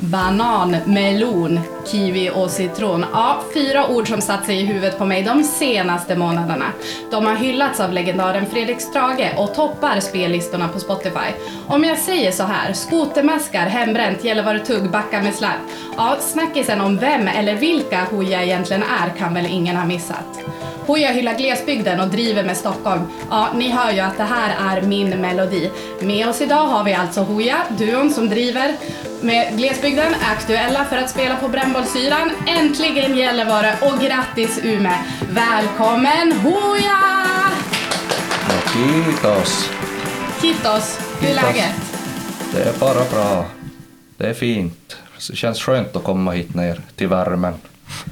Banan, melon, kiwi och citron. Ja, fyra ord som satt sig i huvudet på mig de senaste månaderna. De har hyllats av legendaren Fredrik Strage och toppar spellistorna på Spotify. Om jag säger så här, skotermaskar, hembränt, Gällivare-tugg, backa med slarv. Ja, snackisen om vem eller vilka Hooja egentligen är kan väl ingen ha missat. Hooja hyllar glesbygden och driver med Stockholm. Ja, ni hör ju att det här är min melodi. Med oss idag har vi alltså Hooja, duon som driver med glesbygden, aktuella för att spela på Brännbollsyran. Äntligen Gällivare och grattis Ume! Välkommen Hooja! Kiitos. Kitos, hur är läget? Det är bara bra. Det är fint. Det känns skönt att komma hit ner till värmen.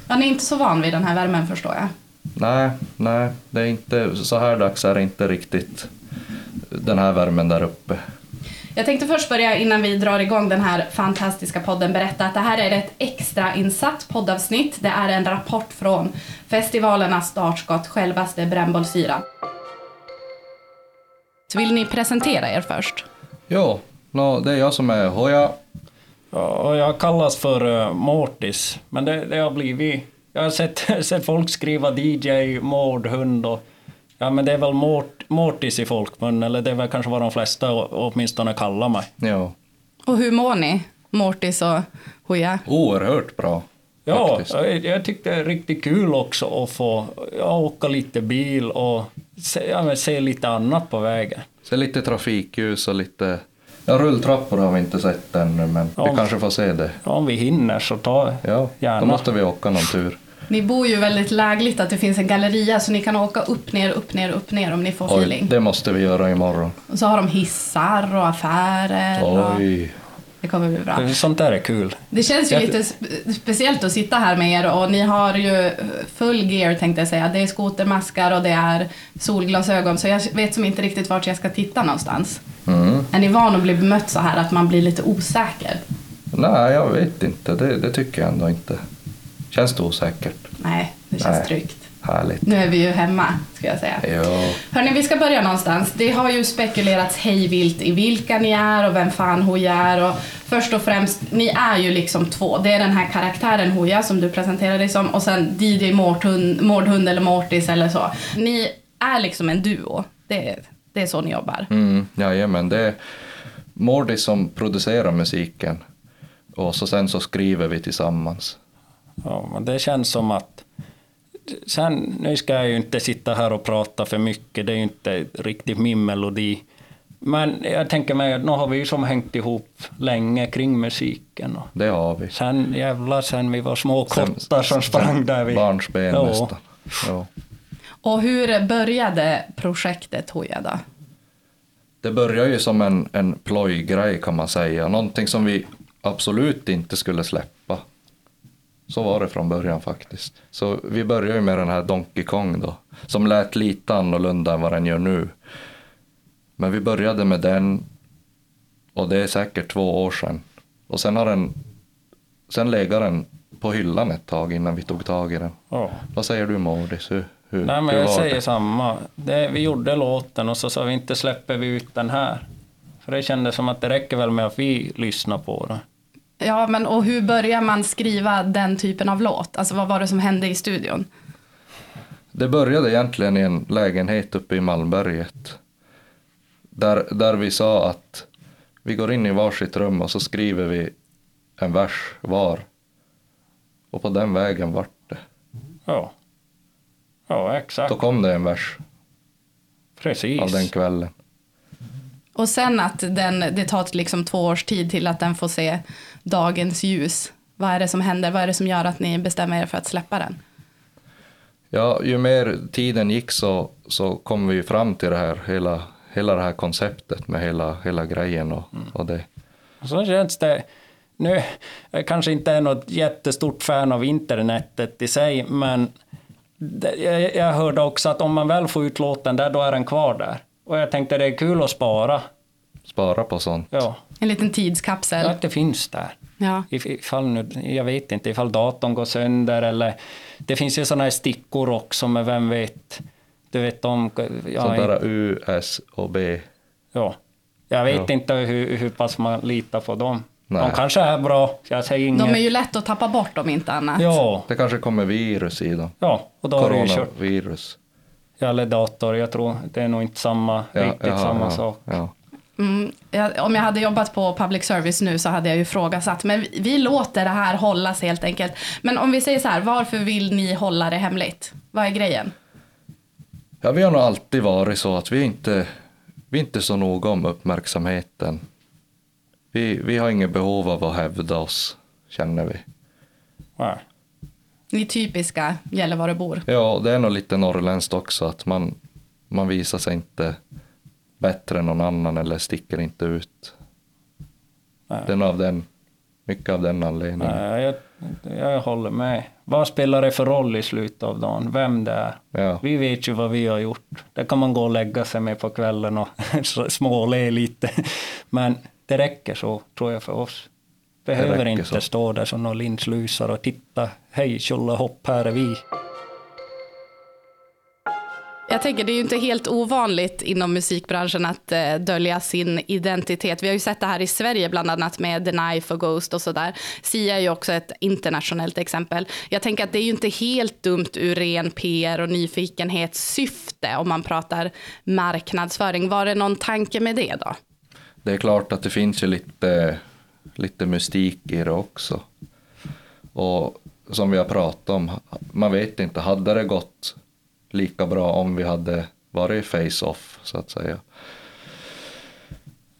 Ja, ni är inte så van vid den här värmen förstår jag. Nej, nej, det är inte, så här dags är det inte riktigt den här värmen där uppe. Jag tänkte först börja innan vi drar igång den här fantastiska podden berätta att det här är ett extra insatt poddavsnitt. Det är en rapport från festivalernas startskott, självaste Brännbollsyra. Så vill ni presentera er först? Jo, no, det är jag som är Hoja. Ja, och jag kallas för uh, Mortis, men det, det har blivit... Jag har sett, sett folk skriva DJ, Mordhund och... Ja, men det är väl Mort, Mortis i folkmun, eller det är väl kanske vad de flesta åtminstone kallar mig. Jo, Och hur mår ni? Mortis och Hooja? oerhört bra. Ja, jag, jag tyckte det är riktigt kul också att få ja, åka lite bil och se, ja, se lite annat på vägen. Så lite trafikljus och lite... Ja, rulltrappor har vi inte sett ännu, men Ja. vi kanske får se det. Om vi hinner så ta Ja, gärna. då måste vi åka någon tur. Ni bor ju väldigt lägligt att det finns en galleria så ni kan åka upp, ner, upp, ner, upp, ner om ni får Oj, feeling. det måste vi göra imorgon. Och så har de hissar och affärer. Och Oj. Det kommer bli bra. Sånt där är kul. Det känns ju Jag- lite spe- speciellt att sitta här med er och ni har ju full gear tänkte jag säga. Det är skotermaskar och det är solglasögon så jag vet som inte riktigt vart jag ska titta någonstans. Mm. Är ni van att bli bemött så här att man blir lite osäker? Nej, jag vet inte. Det, det tycker jag ändå inte. Känns det osäkert? Nej, det känns Nej. tryggt. Härligt. Nu är vi ju hemma, ska jag säga. Hörni, vi ska börja någonstans. Det har ju spekulerats hejvilt i vilka ni är och vem fan Hooja är. Och först och främst, ni är ju liksom två. Det är den här karaktären Hooja som du presenterar dig som och sen DJ Mårdhund, Mårdhund eller Mortis eller så. Ni är liksom en duo. Det är, det är så ni jobbar. Mm, jajamän, det är Mordi som producerar musiken. Och så sen så skriver vi tillsammans. Ja, men det känns som att... Sen, nu ska jag ju inte sitta här och prata för mycket, det är ju inte riktigt min melodi. Men jag tänker mig att nu har vi ju som hängt ihop länge kring musiken. Och Det har vi. sen jävlar, sen vi var små kottar som sprang där vi... Barnsben Ja. nästan. Ja. Och hur började projektet Hooja då? Det börjar ju som en, en plojgrej kan man säga. Någonting som vi absolut inte skulle släppa. Så var det från början faktiskt. Så vi började ju med den här Donkey Kong då. Som lät lite annorlunda än vad den gör nu. Men vi började med den. Och det är säkert två år sedan. Och sen har den... Sen legat den på hyllan ett tag innan vi tog tag i den. Ja. Vad säger du Mordis? Hur, hur, Nej, men hur jag säger det? samma. Det, vi gjorde låten och så sa vi inte släpper vi ut den här. För det kändes som att det räcker väl med att vi lyssnar på den. Ja, men och hur börjar man skriva den typen av låt? Alltså vad var det som hände i studion? Det började egentligen i en lägenhet uppe i Malmberget. Där, där vi sa att vi går in i varsitt rum och så skriver vi en vers var. Och på den vägen vart det. Ja. Ja, exakt. Då kom det en vers Precis. av den kvällen. Och sen att den, det tar liksom två års tid till att den får se dagens ljus. Vad är det som händer? Vad är det som gör att ni bestämmer er för att släppa den? Ja, ju mer tiden gick så, så kom vi fram till det här, hela, hela det här konceptet med hela, hela grejen och, och det. Så känns det... Nu, jag kanske inte är något jättestort fan av internetet i sig, men det, jag, jag hörde också att om man väl får ut låten där, då är den kvar där. Och jag tänkte det är kul att spara. Spara på sånt. Ja, En liten tidskapsel. att det finns där. Ja. If- Ifall nu, jag vet inte, ifall datorn går sönder eller... Det finns ju sådana här stickor också, men vem vet? Du vet om... Ja, där U, S och B. ja. Jag vet Ja. inte hur, hur pass man litar på dem. Nej. De kanske är bra, jag säger inget. De är ju lätt att tappa bort om inte annat. Ja, Det kanske kommer virus i dem. ja, och då har du kört. Coronavirus. Eller dator, jag tror det är nog inte samma, Ja, riktigt jaha, samma ja, sak. Ja. Mm, jag, om jag hade jobbat på public service nu så hade jag ju frågasatt. Men vi, vi låter det här hållas helt enkelt. Men om vi säger så här, varför vill ni hålla det hemligt? Vad är grejen? ja, vi har nog alltid varit så att vi inte, vi är inte så noga om uppmärksamheten. Vi, vi har inget behov av att hävda oss, känner vi. Nej. Ni är typiska Gällivarebor. Ja, det är nog lite norrländskt också att man, man visar sig inte bättre än någon annan eller sticker inte ut. Nej. Den av den, mycket av den anledningen. Nej, jag, jag håller med. Vad spelar det för roll i slutet av dagen? Vem det är? Ja. Vi vet ju vad vi har gjort. Det kan man gå och lägga sig med på kvällen och småle lite. Men det räcker så, tror jag, för oss. Behöver inte så. stå där som några linslusar och titta. Hej, tjolahopp, här är vi. Jag tänker det är ju inte helt ovanligt inom musikbranschen att eh, dölja sin identitet. Vi har ju sett det här i Sverige bland annat med The Knife och Ghost och sådär. Sia är ju också ett internationellt exempel. Jag tänker att det är ju inte helt dumt ur ren PR och nyfikenhetssyfte om man pratar marknadsföring. Var det någon tanke med det då? Det är klart att det finns ju lite, lite mystik i det också. Och som vi har pratat om, man vet inte, hade det gått lika bra om vi hade varit face-off, så att säga?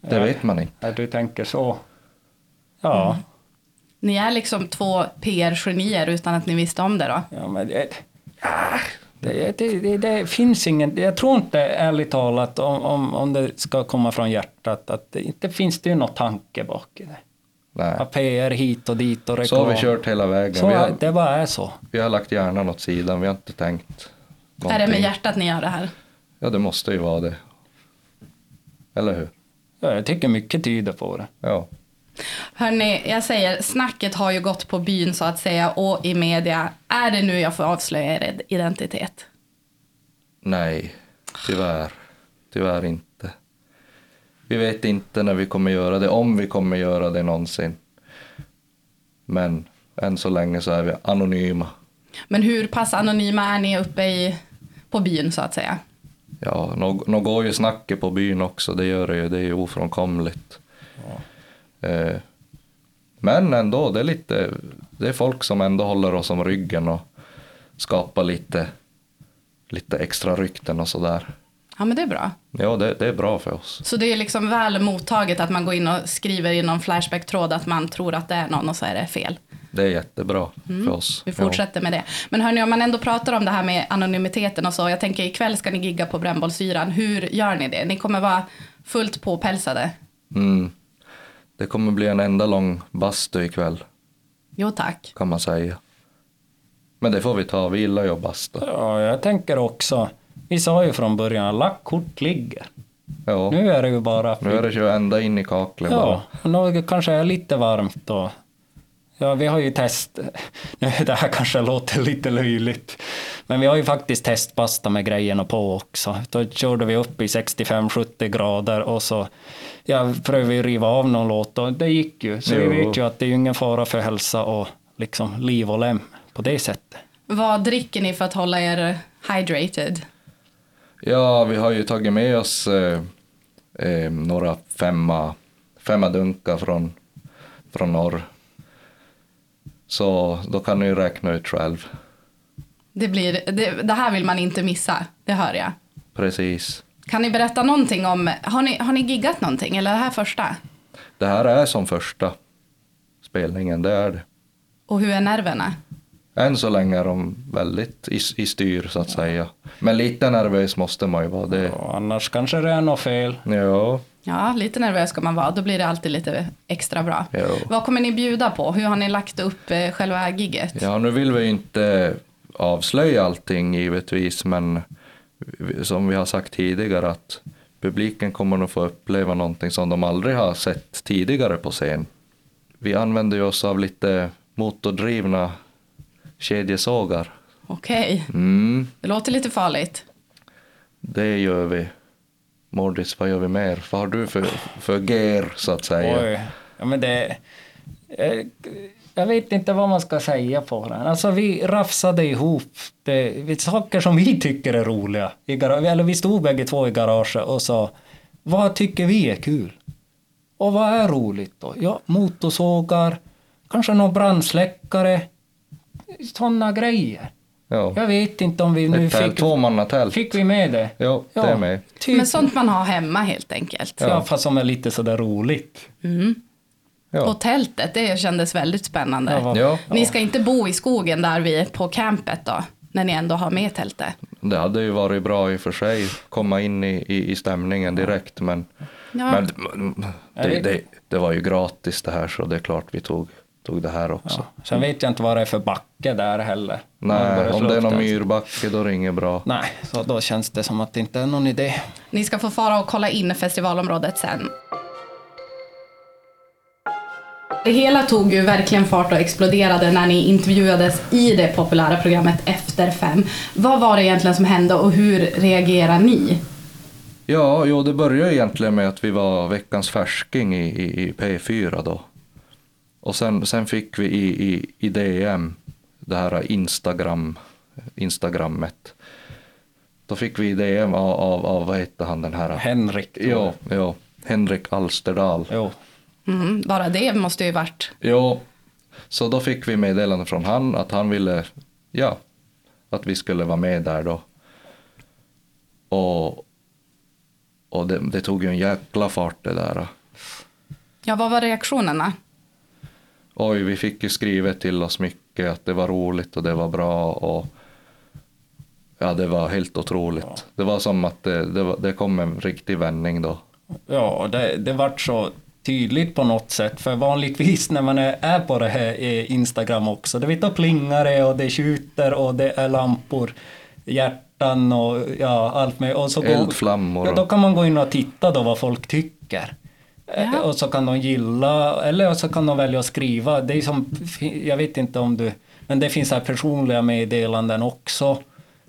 Det Ja. vet man inte. Du tänker så. Ja. Ni är liksom två PR-genier utan att ni visste om det då? Ja, men det, ah, det, det, det, det finns ingen... Jag tror inte, ärligt talat, om, om, om det ska komma från hjärtat, att det inte finns det ju någon tanke bak i det. Nej. PR hit och dit och reklam. Så har vi kört hela vägen. Så vi, har, det bara är så. vi har lagt hjärnan åt sidan, vi har inte tänkt Är det med någonting. hjärtat ni gör det här? Ja, det måste ju vara det. Eller hur? Ja, jag tycker mycket tyder på det. Ja. Hörni, jag säger, snacket har ju gått på byn så att säga och i media. Är det nu jag får avslöja er identitet? Nej, tyvärr. Tyvärr inte. Vi vet inte när vi kommer göra det, om vi kommer göra det någonsin. Men än så länge så är vi anonyma. Men hur pass anonyma är ni uppe i, på byn så att säga? Ja, nå går ju snacket på byn också, det gör det ju, det är ju ofrånkomligt. Eh, men ändå, det är lite, det är folk som ändå håller oss om ryggen och skapar lite, lite extra rykten och sådär. Ja, men det är bra. Ja, det, det är bra för oss. Så det är liksom väl mottaget att man går in och skriver i någon Flashback-tråd att man tror att det är någon och så är det fel. Det är jättebra för oss. Vi fortsätter med det. Men hörni, om man ändå pratar om det här med anonymiteten och så. Jag tänker ikväll ska ni gigga på Brännbollsyran. Hur gör ni det? Ni kommer vara fullt påpälsade. Ja. Mm. Det kommer bli en enda lång bastu ikväll, Jo tack. kan man säga. Men det får vi ta, vi gillar ju att basta. Ja, jag tänker också. Vi sa ju från början att lackkort ligger. Ja, Nu är det ju bara... nu är det ju ända in i kaklet bara. Ja, och nu kanske är lite varmt då. Ja, vi har ju test... Nu, det här kanske låter lite löjligt. Men vi har ju faktiskt testbasta med grejerna på också. Då körde vi upp i 65-70 grader och så ja, prövade vi riva av någon låt och det gick ju. Så vi Jo. vet ju att det är ingen fara för hälsa och liksom liv och lem på det sättet. Vad dricker ni för att hålla er hydrated? Ja, vi har ju tagit med oss eh, eh, några femma, femma dunkar från, från norr. Så då kan ni räkna ut själv. Det, blir, det, det här vill man inte missa, det hör jag. Precis. Kan ni berätta någonting om, har ni, har ni giggat någonting eller är det här första? Det här är som första spelningen, det är det. Och hur är nerverna? Än så länge är de väldigt i, i styr så att säga. Men lite nervös måste man ju vara. Det, Och annars kanske det är något fel. ja, Ja, lite nervös ska man vara, då blir det alltid lite extra bra. Jo. Vad kommer ni bjuda på? Hur har ni lagt upp eh, själva gigget? ja, nu vill vi ju inte avslöja allting givetvis, men som vi har sagt tidigare att publiken kommer nog få uppleva någonting som de aldrig har sett tidigare på scen. Vi använder ju oss av lite motordrivna kedjesågar. Okej, Mm, det låter lite farligt. det gör vi. Mordis, vad gör vi mer? Vad har du för, för gear så att säga? Oj. Ja, men det... jag, Jag vet inte vad man ska säga på den. Alltså vi rafsade ihop det, saker som vi tycker är roliga. I garage, eller vi stod bägge två i garaget och sa vad tycker vi är kul? Och vad är roligt då? Ja, motorsågar, kanske någon brandsläckare, sådana grejer. Ja. Jag vet inte om vi nu tält, fick... Fick vi med det? Ja, det är med. Typ, Men sånt man har hemma helt enkelt. ja. fast som är lite sådär roligt. Ja. Och tältet, det kändes väldigt spännande. Ja, Ja, Ni ska inte bo i skogen där vi på campet då? När ni ändå har med tältet? det hade ju varit bra i och för sig, komma in i, i, i stämningen direkt, men, Ja. men det, det, det var ju gratis det här, så det är klart vi tog, tog det här också. Ja. Sen vet jag inte vad det är för backe där heller. Nej, om det är någon myrbacke då är det inget bra. Nej, så då känns det som att det inte är någon idé. Ni ska få fara och kolla in festivalområdet sen. Det hela tog ju verkligen fart och exploderade när ni intervjuades i det populära programmet Efter fem. Vad var det egentligen som hände och hur reagerar ni? Ja, jo, det började egentligen med att vi var veckans färsking i, i, i P4 då. Och sen, sen fick vi i, i, i DM, det här Instagram, Instagrammet. Då fick vi i DM av, av, av vad hette han den här? Henrik. Ja, ja, Henrik Alsterdal. Jo. Mm, bara det måste ju varit... Jo, så då fick vi meddelande från han att han ville, ja, att vi skulle vara med där då. Och, och det, det tog ju en jäkla fart det där. Ja, vad var reaktionerna? Oj, vi fick ju skrivet till oss mycket att det var roligt och det var bra och ja, det var helt otroligt. Det var som att det, det, var, det kom en riktig vändning då. Ja, det, det vart så tydligt på något sätt. För vanligtvis när man är, på det här eh, Instagram också, det vet då plingar det och det tjuter och det är lampor, hjärtan och ja, allt med. Och så går- Eldflammor Ja, då kan man gå in och titta då vad folk tycker. Eh, Ja. Och så kan de gilla, eller så kan de välja att skriva. Det är som, jag vet inte om du, men det finns här personliga meddelanden också.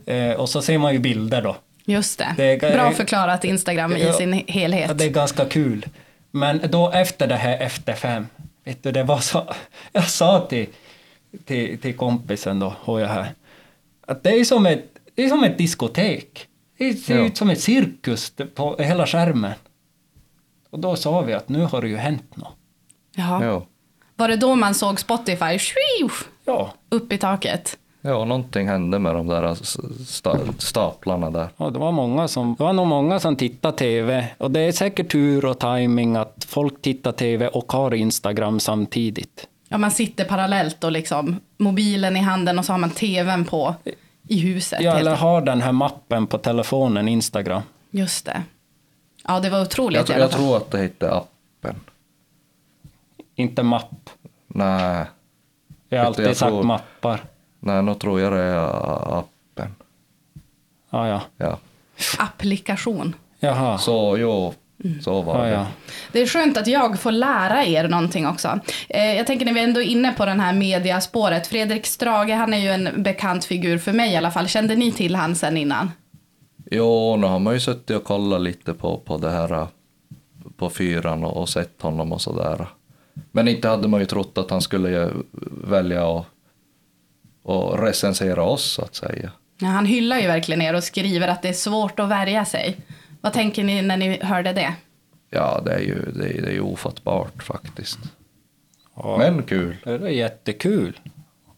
Eh, och så ser man ju bilder då. Just det. Det är- Bra förklarat Instagram i Ja. sin helhet. Det är ganska kul. Men då efter det här efter fem, vet du, det var så, jag sa till, till, till kompisen då, har jag här, att det är som ett, det är som ett diskotek. Det ser Ja. ut som ett cirkus på hela skärmen. Och då sa vi att nu har det ju hänt något. Jaha. Ja, Var det då man såg Spotify Ja, upp i taket? ja någonting hände med de där sta, staplarna där. och det var många som, det var nog många som tittade TV. Och det är säkert tur och timing att folk tittar TV och har Instagram samtidigt. Ja, man sitter parallellt och liksom mobilen i handen och så har man tvn på i huset. Ja, eller har den här mappen på telefonen, Instagram. Just det. Ja, det var otroligt Jag, i tror- alla jag fall. tror att det hette appen. Inte mapp. Nej, Jag har alltid jag sagt tror- mappar. nej, nu tror jag det är appen. Ja, ja. Ja. Applikation. Jaha. Så jo, så var Ja, det. ja. Det är skönt att jag får lära er någonting också. Eh, jag tänker när vi ändå är inne på den här mediaspåret. Fredrik Strage, han är ju en bekant figur för mig i alla fall. Kände ni till han sen innan? Jo, nu har man ju suttit och kollat lite på, på det här på fyran och, och sett honom och sådär. Men inte hade man ju trott att han skulle välja att och recensera oss så att säga. Ja, han hyllar ju verkligen er och skriver att det är svårt att värja sig. Vad tänker ni när ni hörde det? Ja, det är ju, det är, det är ju ofattbart faktiskt. Ja. Men kul. Det är jättekul.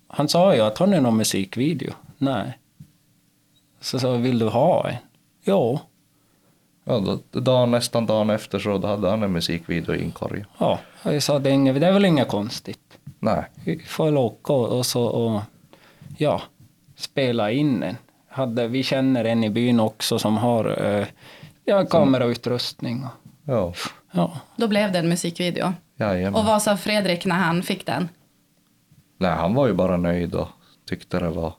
Han sa ju att har ni någon musikvideo? Nej. Så sa vill du ha en? Ja. Ja, då, dagen, nästan dagen efter så då hade han en musikvideo i inkorgen. Ja, jag sa det är, inget, det är väl inget konstigt. Nej, Vi får väl åka och, och så och ja, spela in en. Hade, vi känner en i byn också som har eh, ja, kamerautrustning. Och, ja, ja. Då blev det en musikvideo. jajamän. Och vad sa Fredrik när han fick den? Nej, han var ju bara nöjd och tyckte det var,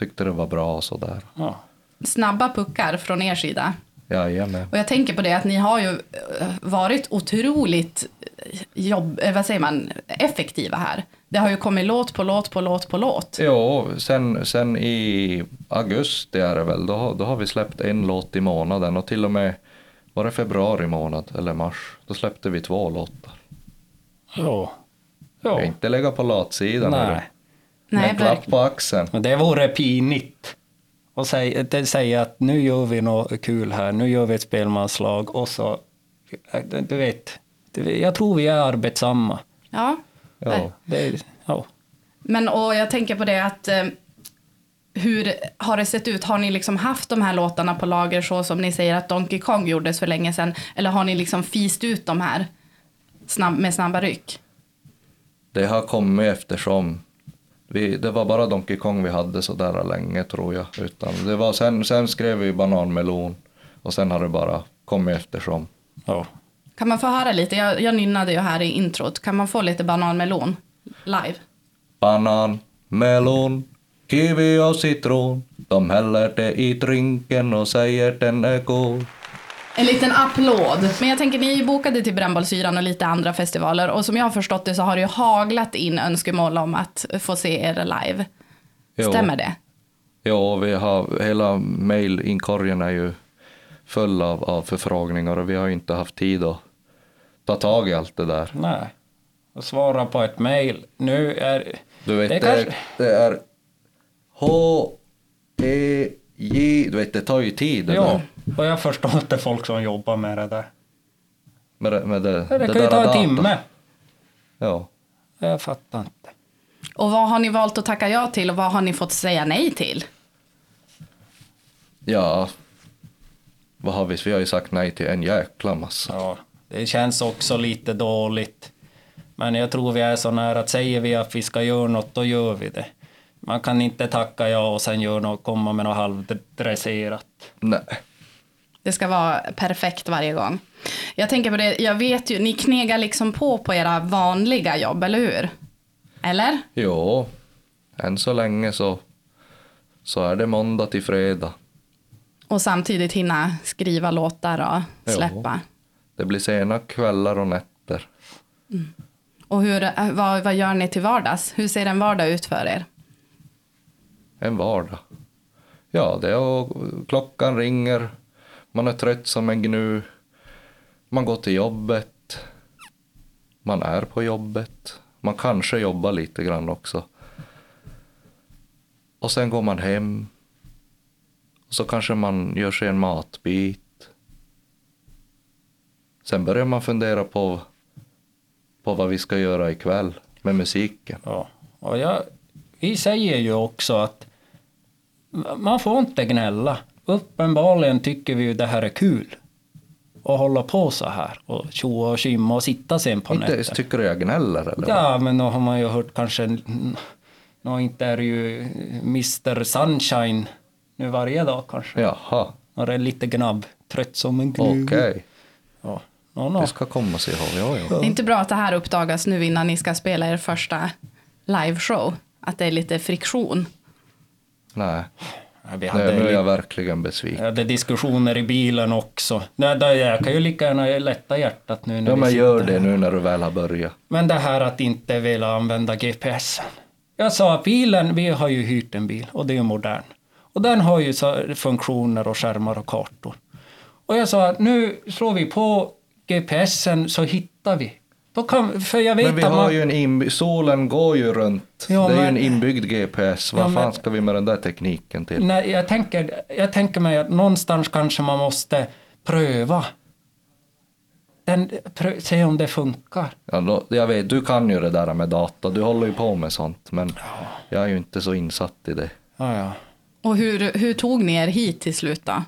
tyckte det var bra och sådär. ja. Snabba puckar från er sida. Jajamän. Och jag tänker på det att ni har ju eh, varit otroligt eh, jobb, eh, vad säger man, effektiva här. Det har ju kommit låt på låt på låt på låt. Jo, sen, sen i augusti är det väl, då, har- då har vi släppt en låt i månaden och till och med var det februari månad eller mars, då släppte vi två låtar. Ja. Jag Ja. inte lägga på latsidan. Nej. Med Nej, en klapp på axeln. Men det vore pinigt. Och säga, säga att nu gör vi något kul här, nu gör vi ett spelmanslag och så, du vet, jag tror vi är arbetsamma. Ja. Ja. Det, ja. Men och jag tänker på det att eh, hur har det sett ut? Har ni liksom haft de här låtarna på lager så som ni säger att Donkey Kong gjordes för länge sedan? Eller har ni liksom fist ut de här snabb, med snabba ryck? Det har kommit eftersom. Vi, det var bara Donkey Kong vi hade så där länge tror jag. Utan det var, sen, sen skrev vi Bananmelon och sen har det bara kommit eftersom. ja. Kan man få höra lite? Jag, jag nynnade ju här i introt. Kan man få lite bananmelon live? Banan, melon, kiwi och citron. De häller det i drinken och säger den är god. En liten applåd. Men jag tänker, ni är ju bokade till Brännbollsyran och lite andra festivaler. Och som jag har förstått det så har det ju haglat in önskemål om att få se er live. Jo. Stämmer det? Ja, vi har, hela mailinkorgen är ju full av, av förfrågningar och vi har ju inte haft tid att ta tag i allt det där. Nej. Och svara på ett mejl. Nu är... Du vet, Det det, kanske- det är H, E, J, du vet det tar ju tid det Ja, där. Och jag förstår inte folk som jobbar med det där. Med det, med det, Det, det kan ju ta en timme. Ja. Jag fattar inte. Och vad har ni valt att tacka ja till och vad har ni fått säga nej till? ja, vad har vi? Vi har ju sagt nej till en jäkla massa. Ja, det känns också lite dåligt. Men jag tror vi är så nära att säger vi att vi ska göra något, då gör vi det. Man kan inte tacka ja och sen göra något, komma med något halvdresserat. Nej. Det ska vara perfekt varje gång. Jag tänker på det, jag vet ju, ni knegar liksom på på era vanliga jobb, eller hur? Eller? Jo, än så länge så, så är det måndag till fredag. Och samtidigt hinna skriva låtar och Jo. släppa. Det blir sena kvällar och nätter. Och hur, äh, vad, vad gör ni till vardags? Hur ser en vardag ut för er? En vardag. Ja, det är och klockan ringer, man är trött som en gnu, man går till jobbet, man är på jobbet, man kanske jobbar lite grann också. Och sen går man hem, och så kanske man gör sig en matbit. Sen börjar man fundera på, på vad vi ska göra ikväll med musiken. Ja. Och jag, vi säger ju också att man får inte gnälla. Uppenbarligen tycker vi ju det här är kul. Och hålla på så här och tjoa och tjimma och sitta sen på Inte ens tycker du jag gnäller eller? Ja, men då har man ju hört kanske... Nå, inte är det ju Mr Sunshine nu varje dag kanske. Jaha, När det är lite gnabb, trött som en okej. gnu. Ja. Nå, nå. Det ska komma sig ihåg, ja, ja. Det är inte bra att det här uppdagas nu innan ni ska spela er första liveshow. Att det är lite friktion. Nej, Vi hade, nu är jag verkligen besviken. hade diskussioner i bilen också. Nej, då, jag kan ju lika gärna lätta hjärtat nu när Ja, men gör här. det nu när du väl har börjat. Men det här att inte vilja använda GPSen. Jag sa att bilen, vi har ju hyrt en bil och det är ju modern. Och den har ju funktioner och skärmar och kartor. Och jag sa att nu slår vi på GPSen så hittar vi. Då kan, för jag vet Men vi att har man, ju en inby- solen går ju runt. Ja, det är ju men- en inbyggd GPS. Vad Ja, men- fan ska vi med den där tekniken till? Nej, jag, tänker, jag tänker mig att någonstans kanske man måste pröva. Den, prö, se om det funkar. Ja, då, jag vet, du kan ju det där med data, du håller ju på med sånt. Men jag är ju inte så insatt i det. Ja, ja. Och hur, hur tog ni er hit till slut då?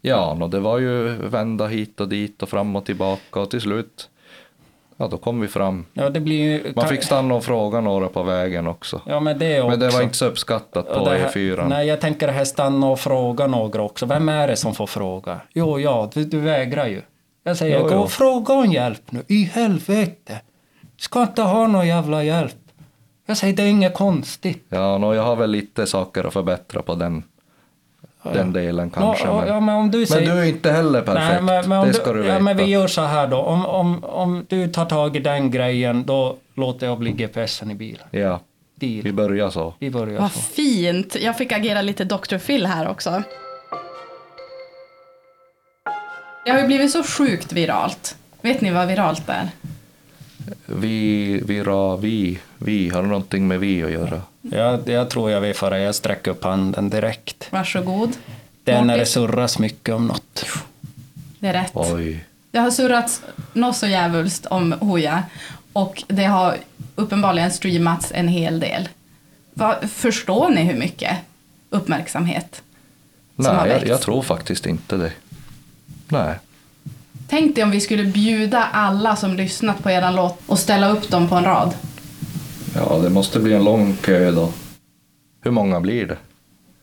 Ja, no, det var ju vända hit och dit och fram och tillbaka och till slut, ja då kom vi fram. ja det blir. Man fick stanna och fråga några på vägen också. Ja, men det också. Men det var inte så uppskattat på här- E4. Nej, jag tänker det här stanna och fråga några också. Vem är det som får fråga? Jo, ja, du, du vägrar ju. Jag säger, Jo, gå och fråga om hjälp nu. I helvete! Ska inte ha någon jävla hjälp. Jag säger, det är inget konstigt. Ja, no, jag har väl lite saker att förbättra på den, den delen kanske. ja, men, ja, men om du men säger... du är inte heller perfekt, Nej, men, men det ska du, du, veta. ja, men vi gör så här då. Om, om, om du tar tag i den grejen, då låter jag bli GPSen i bilen. Ja, vi Deal. börjar så. Vi börjar Vad så. fint! Jag fick agera lite Dr. Phil här också. Det har ju blivit så sjukt viralt. Vet ni vad viralt är? Vi, vi, ra, vi, vi, har någonting med vi att göra? Jag, jag tror jag det är. Jag sträcker upp handen direkt. Varsågod. Det är när det surras mycket om något. Det är rätt. Oj. Det har surrats något så djävulskt om Hooja och det har uppenbarligen streamats en hel del. Va, förstår ni hur mycket uppmärksamhet som har Nej, jag, väckts? jag tror faktiskt inte det. Nej. Tänk dig om vi skulle bjuda alla som lyssnat på eran låt och ställa upp dem på en rad. Ja, det måste bli en lång kö då. Hur många blir det?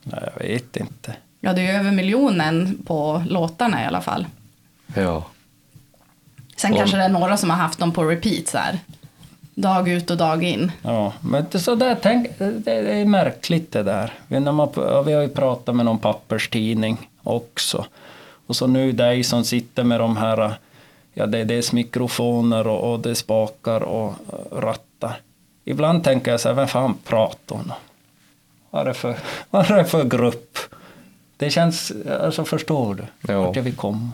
Nej, jag vet inte. Ja, det är över miljonen på låtarna i alla fall. Ja. Sen Om- kanske det är några som har haft dem på repeat så här. Dag ut och dag in. Ja, men det, så där, tänk, det, det är märkligt det där. Vi, när man, vi har ju pratat med någon papperstidning också. Och så nu dig som sitter med de här, ja det är dels mikrofoner och, och det är spakar och rattar. Ibland tänker jag så här, vem fan pratar hon? Vad är det för, vad är det för grupp? Det känns, alltså förstår du? Ja. Vart jag vill komma.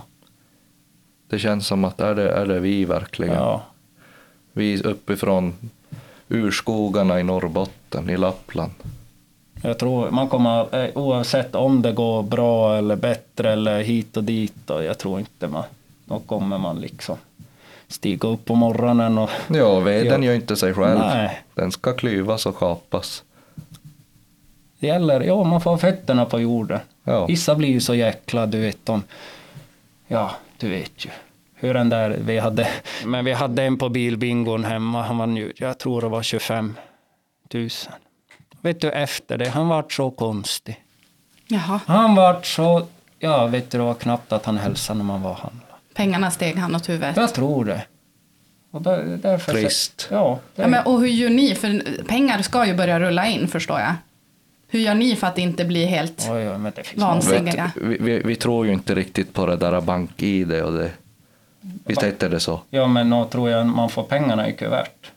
Det känns som att är det, är det vi verkligen? Ja. Vi uppifrån urskogarna i Norrbotten, i Lappland. Jag tror man kommer, eh, oavsett om det går bra eller bättre eller hit och dit, och jag tror inte man, då kommer man liksom stiga upp på morgonen och Ja, veden gör inte sig själv. Nej. Den ska klyvas och kapas. det gäller, ja man får ha fötterna på jorden. Ja. Vissa blir ju så jäkla, du vet de, ja du vet ju. Hur den där, vi hade, men vi hade en på bilbingon hemma, han var ju, jag tror det var 25 000. Vet du efter det, han vart så konstig. Jaha, Han vart så, ja vet du det var knappt att han hälsade när man var handlade. Pengarna steg han åt huvudet. Jag tror det. Och där, därför Trist. Ja, det, Ja, men, och hur gör ni? För pengar ska ju börja rulla in förstår jag. Hur gör ni för att inte bli helt... oj, oj, men. Vet, vi, vi, vi tror ju inte riktigt på det där bank-id och det. Visst heter det så? Ja, men då tror jag man får pengarna i kuvert.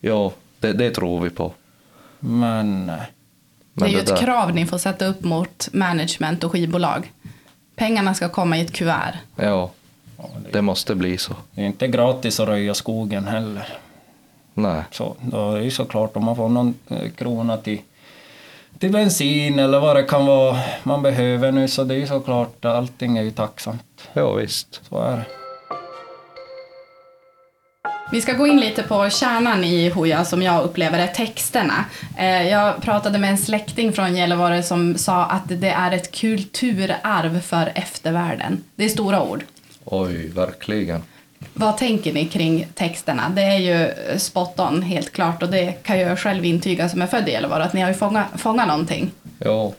Ja, det, det tror vi på. Men nej. det är ju det ett där- krav ni får sätta upp mot management och skivbolag. Pengarna ska komma i ett kuvert. Ja, det, det måste bli så. det är inte gratis att röja skogen heller. Nej. Så då är det ju såklart om man får någon eh, krona till, till bensin eller vad det kan vara man behöver nu så det är ju såklart allting är ju tacksamt. Ja, visst. Så är det. Vi ska gå in lite på kärnan i Hooja som jag upplever är texterna. Eh, Jag pratade med en släkting från Gällivare som sa att det är ett kulturarv för eftervärlden. Det är stora ord. Oj, verkligen. Vad tänker ni kring texterna? Det är ju spot on helt klart och det kan jag själv intyga som är född i Gällivare att ni har ju fångat, fångat någonting. Ja.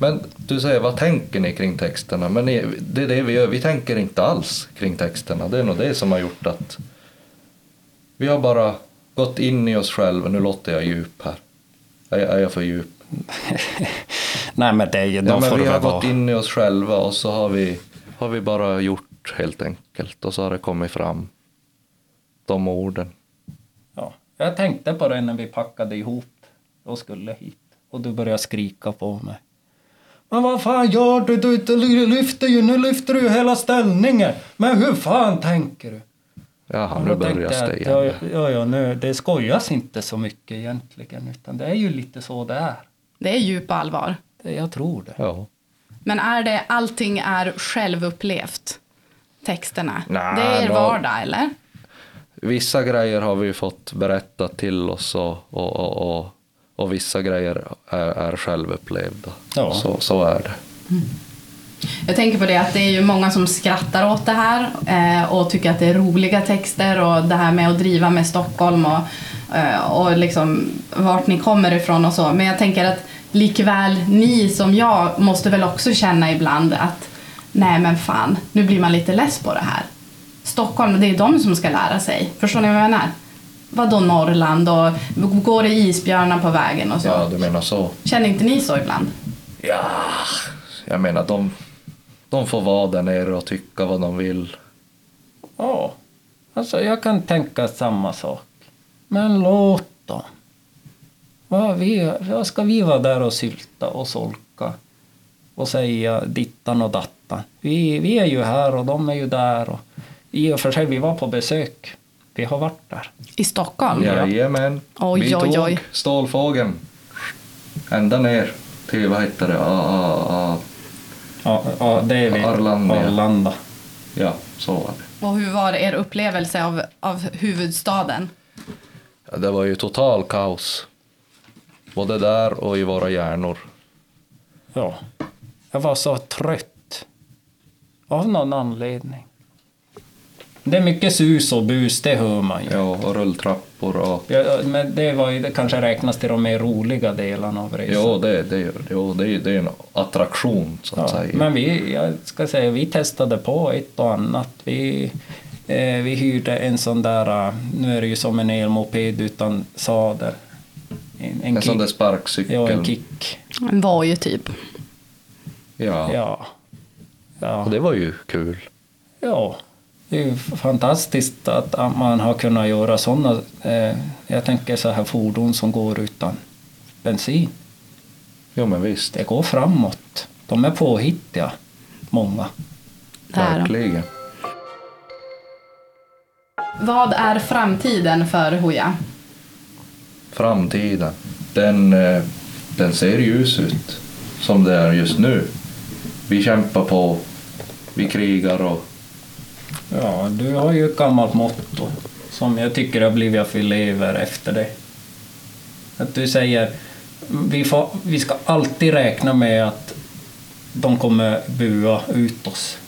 Men du säger, vad tänker ni kring texterna? Men det är det vi gör. Vi tänker inte alls kring texterna. Det är nog det som har gjort att vi har bara gått in i oss själva. Nu låter jag djup här. Är, är jag för djup? Nej men det är ju, då Ja, men vi har vara. gått in i oss själva och så har vi, har vi bara gjort helt enkelt. Och så har det kommit fram de orden. Ja. Jag tänkte på det när vi packade ihop och skulle hit. Och du började skrika på mig. Men vad fan gör du? Du, du lyfter ju, nu lyfter du ju hela ställningen. Men hur fan tänker du? Jaha, nu börjar det igen. Ja, ja, ja, nu, det skojas inte så mycket egentligen. Utan det är ju lite så det är. Det är djup allvar. Det, jag tror det. Ja. Men är det allting är självupplevt? Texterna? Nej, det är er då- vardag eller? Vissa grejer har vi fått berätta till oss och, och, och, och, och vissa grejer är, är självupplevda. Ja. Så, så är det. Jag tänker på det att det är ju många som skrattar åt det här eh, och tycker att det är roliga texter och det här med att driva med Stockholm och, eh, och liksom vart ni kommer ifrån och så. Men jag tänker att likväl ni som jag måste väl också känna ibland att nej men fan, nu blir man lite less på det här. Stockholm, det är de som ska lära sig. Förstår ni vad jag menar? Vadå Norrland och går det isbjörnar på vägen och så? Ja, du menar så. Känner inte ni så ibland? Ja, jag menar de, de får vara där nere och tycka vad de vill. Ja, alltså jag kan tänka samma sak. Men låt dem. Vad, vi, vad ska vi vara där och sylta och solka och säga dittan och dattan? Vi, vi är ju här och de är ju där. Och, I och för sig, vi var på besök. Vi har varit där. I Stockholm? Jajamän. Oj, Vi oj, tog oj. stålfågeln ända ner till, vad heter det, ah, ah, ah. Ja, ja det är vi. Arlanda. Arlanda. ja, så var det. Och hur var er upplevelse av, av huvudstaden? Ja, det var ju total kaos. Både där och i våra hjärnor. Ja. Jag var så trött. Av någon anledning. Det är mycket sus och bus, det hör man ju. Ja, och rulltrappor och... Ja, men det var ju, det kanske räknas till de mer roliga delarna av resan. Jo, det, det, gör det. det, är- det är en attraktion så att Ja, säga. men vi, jag ska säga, vi testade på ett och annat. Vi, eh, vi hyrde en sån där, eh, nu är det ju som en elmoped utan sadel. En, en sån där sparkcykel. Ja, en kick. En var ju typ. Ja. Ja. Ja. Och det var ju kul. ja. Det är ju fantastiskt att att man har kunnat göra sådana, eh, jag tänker så här fordon som går utan bensin. Jo, men visst. Det går framåt. De är påhittiga, många. Verkligen. Vad är framtiden för Hoja? Framtiden. Den, eh, den ser ljus ut. Som det är just nu. Vi kämpar på. Vi krigar och... Ja, du har ju ett gammalt motto som jag tycker har blivit att vi lever efter det. Att du säger vi, får, vi ska alltid räkna med att de kommer bua ut oss.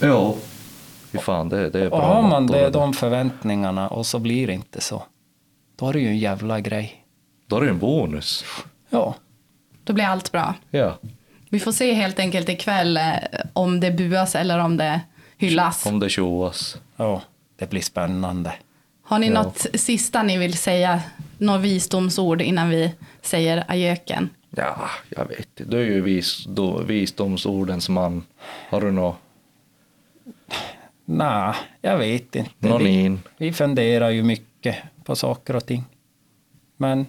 Ja. Fy fan, det, det är bra Och har man det, de förväntningarna och så blir det inte så, då är det ju en jävla grej. Då är det en bonus. Ja, Då blir allt bra. Ja. Vi får se helt enkelt ikväll eh, om det buas eller om det hyllas. Om det tjoas. ja det blir spännande. Har ni Ja. något sista ni vill säga? Några visdomsord innan vi säger adjöken? Ja, jag vet. Du är ju vis, då, visdomsordens man. Har du något? Nej, jag vet inte. Någon Vi- in? Vi funderar ju mycket på saker och ting. Men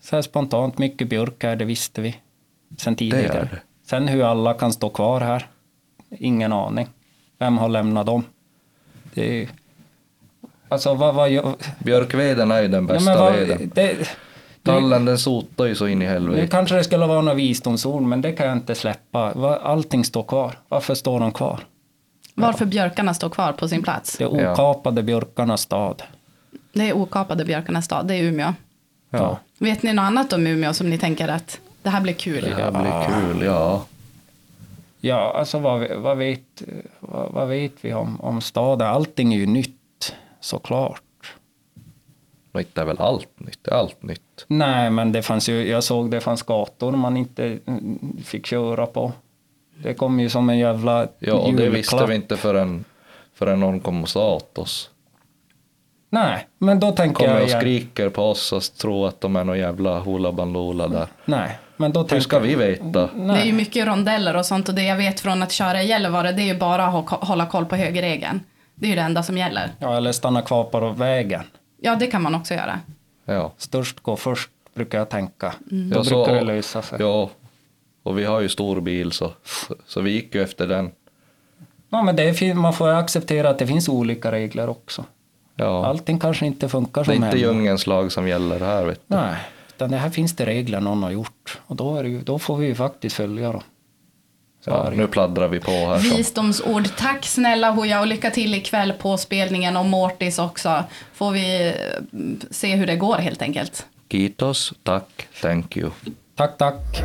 så här spontant, mycket björk här, det visste vi sen tidigare. det. Sen hur alla kan stå kvar här, ingen aning. Vem har lämnat dem? Det är, alltså vad, vad gör... Björkveden är ju den Ja, bästa men vad, veden. det, nu, Tallen den sotar ju så in i nu helvete. kanske det skulle vara några visdomsord, men det kan jag inte släppa. Allting står kvar. Varför står de kvar? Varför björkarna står kvar på sin plats? Det är Ja. okapade björkarnas stad. Det är okapade björkarnas stad, det är Umeå. Ja. Vet ni något annat om Umeå som ni tänker att det här blir kul? Det här blir kul, ja. Ja, alltså vad, vad, vet, vad, vad vet vi om, om staden? Allting är ju nytt, såklart. Nytt är väl allt nytt. Allt nytt. Nej, men det fanns ju, jag såg det fanns gator man inte mm, fick köra på. Det kom ju som en jävla Ja, och det julklapp. visste vi inte förrän, förrän någon kom och sa åt oss. Nej, men då tänker Kommer jag... och igen- skriker på oss och tror att de är någon jävla hula bandoola där. Nej, men då Hur ska vi veta? Det är ju mycket rondeller och sånt och det jag vet från att köra i Gällivare det är ju bara att hålla koll på högerregeln. Det är ju det enda som gäller. Ja, eller stanna kvar på vägen. Ja, det kan man också göra. Ja. Störst går först, brukar jag tänka. Då Ja, brukar så- det lösa sig. Ja, och vi har ju stor bil så, så vi gick ju efter den. Ja, men det man får ju acceptera att det finns olika regler också. Ja. Allting kanske inte funkar det som är inte djungelns lag som gäller här vet du. Nej, utan det här finns det regler någon har gjort. Och då, är det ju, då får vi ju faktiskt följa dem. Ja, nu pladdrar vi på här. Så. Visdomsord. Tack snälla Hoja och lycka till ikväll på spelningen och Mortis också. Får vi eh, se hur det går helt enkelt. Kiitos, tack, thank you. Tack, tack.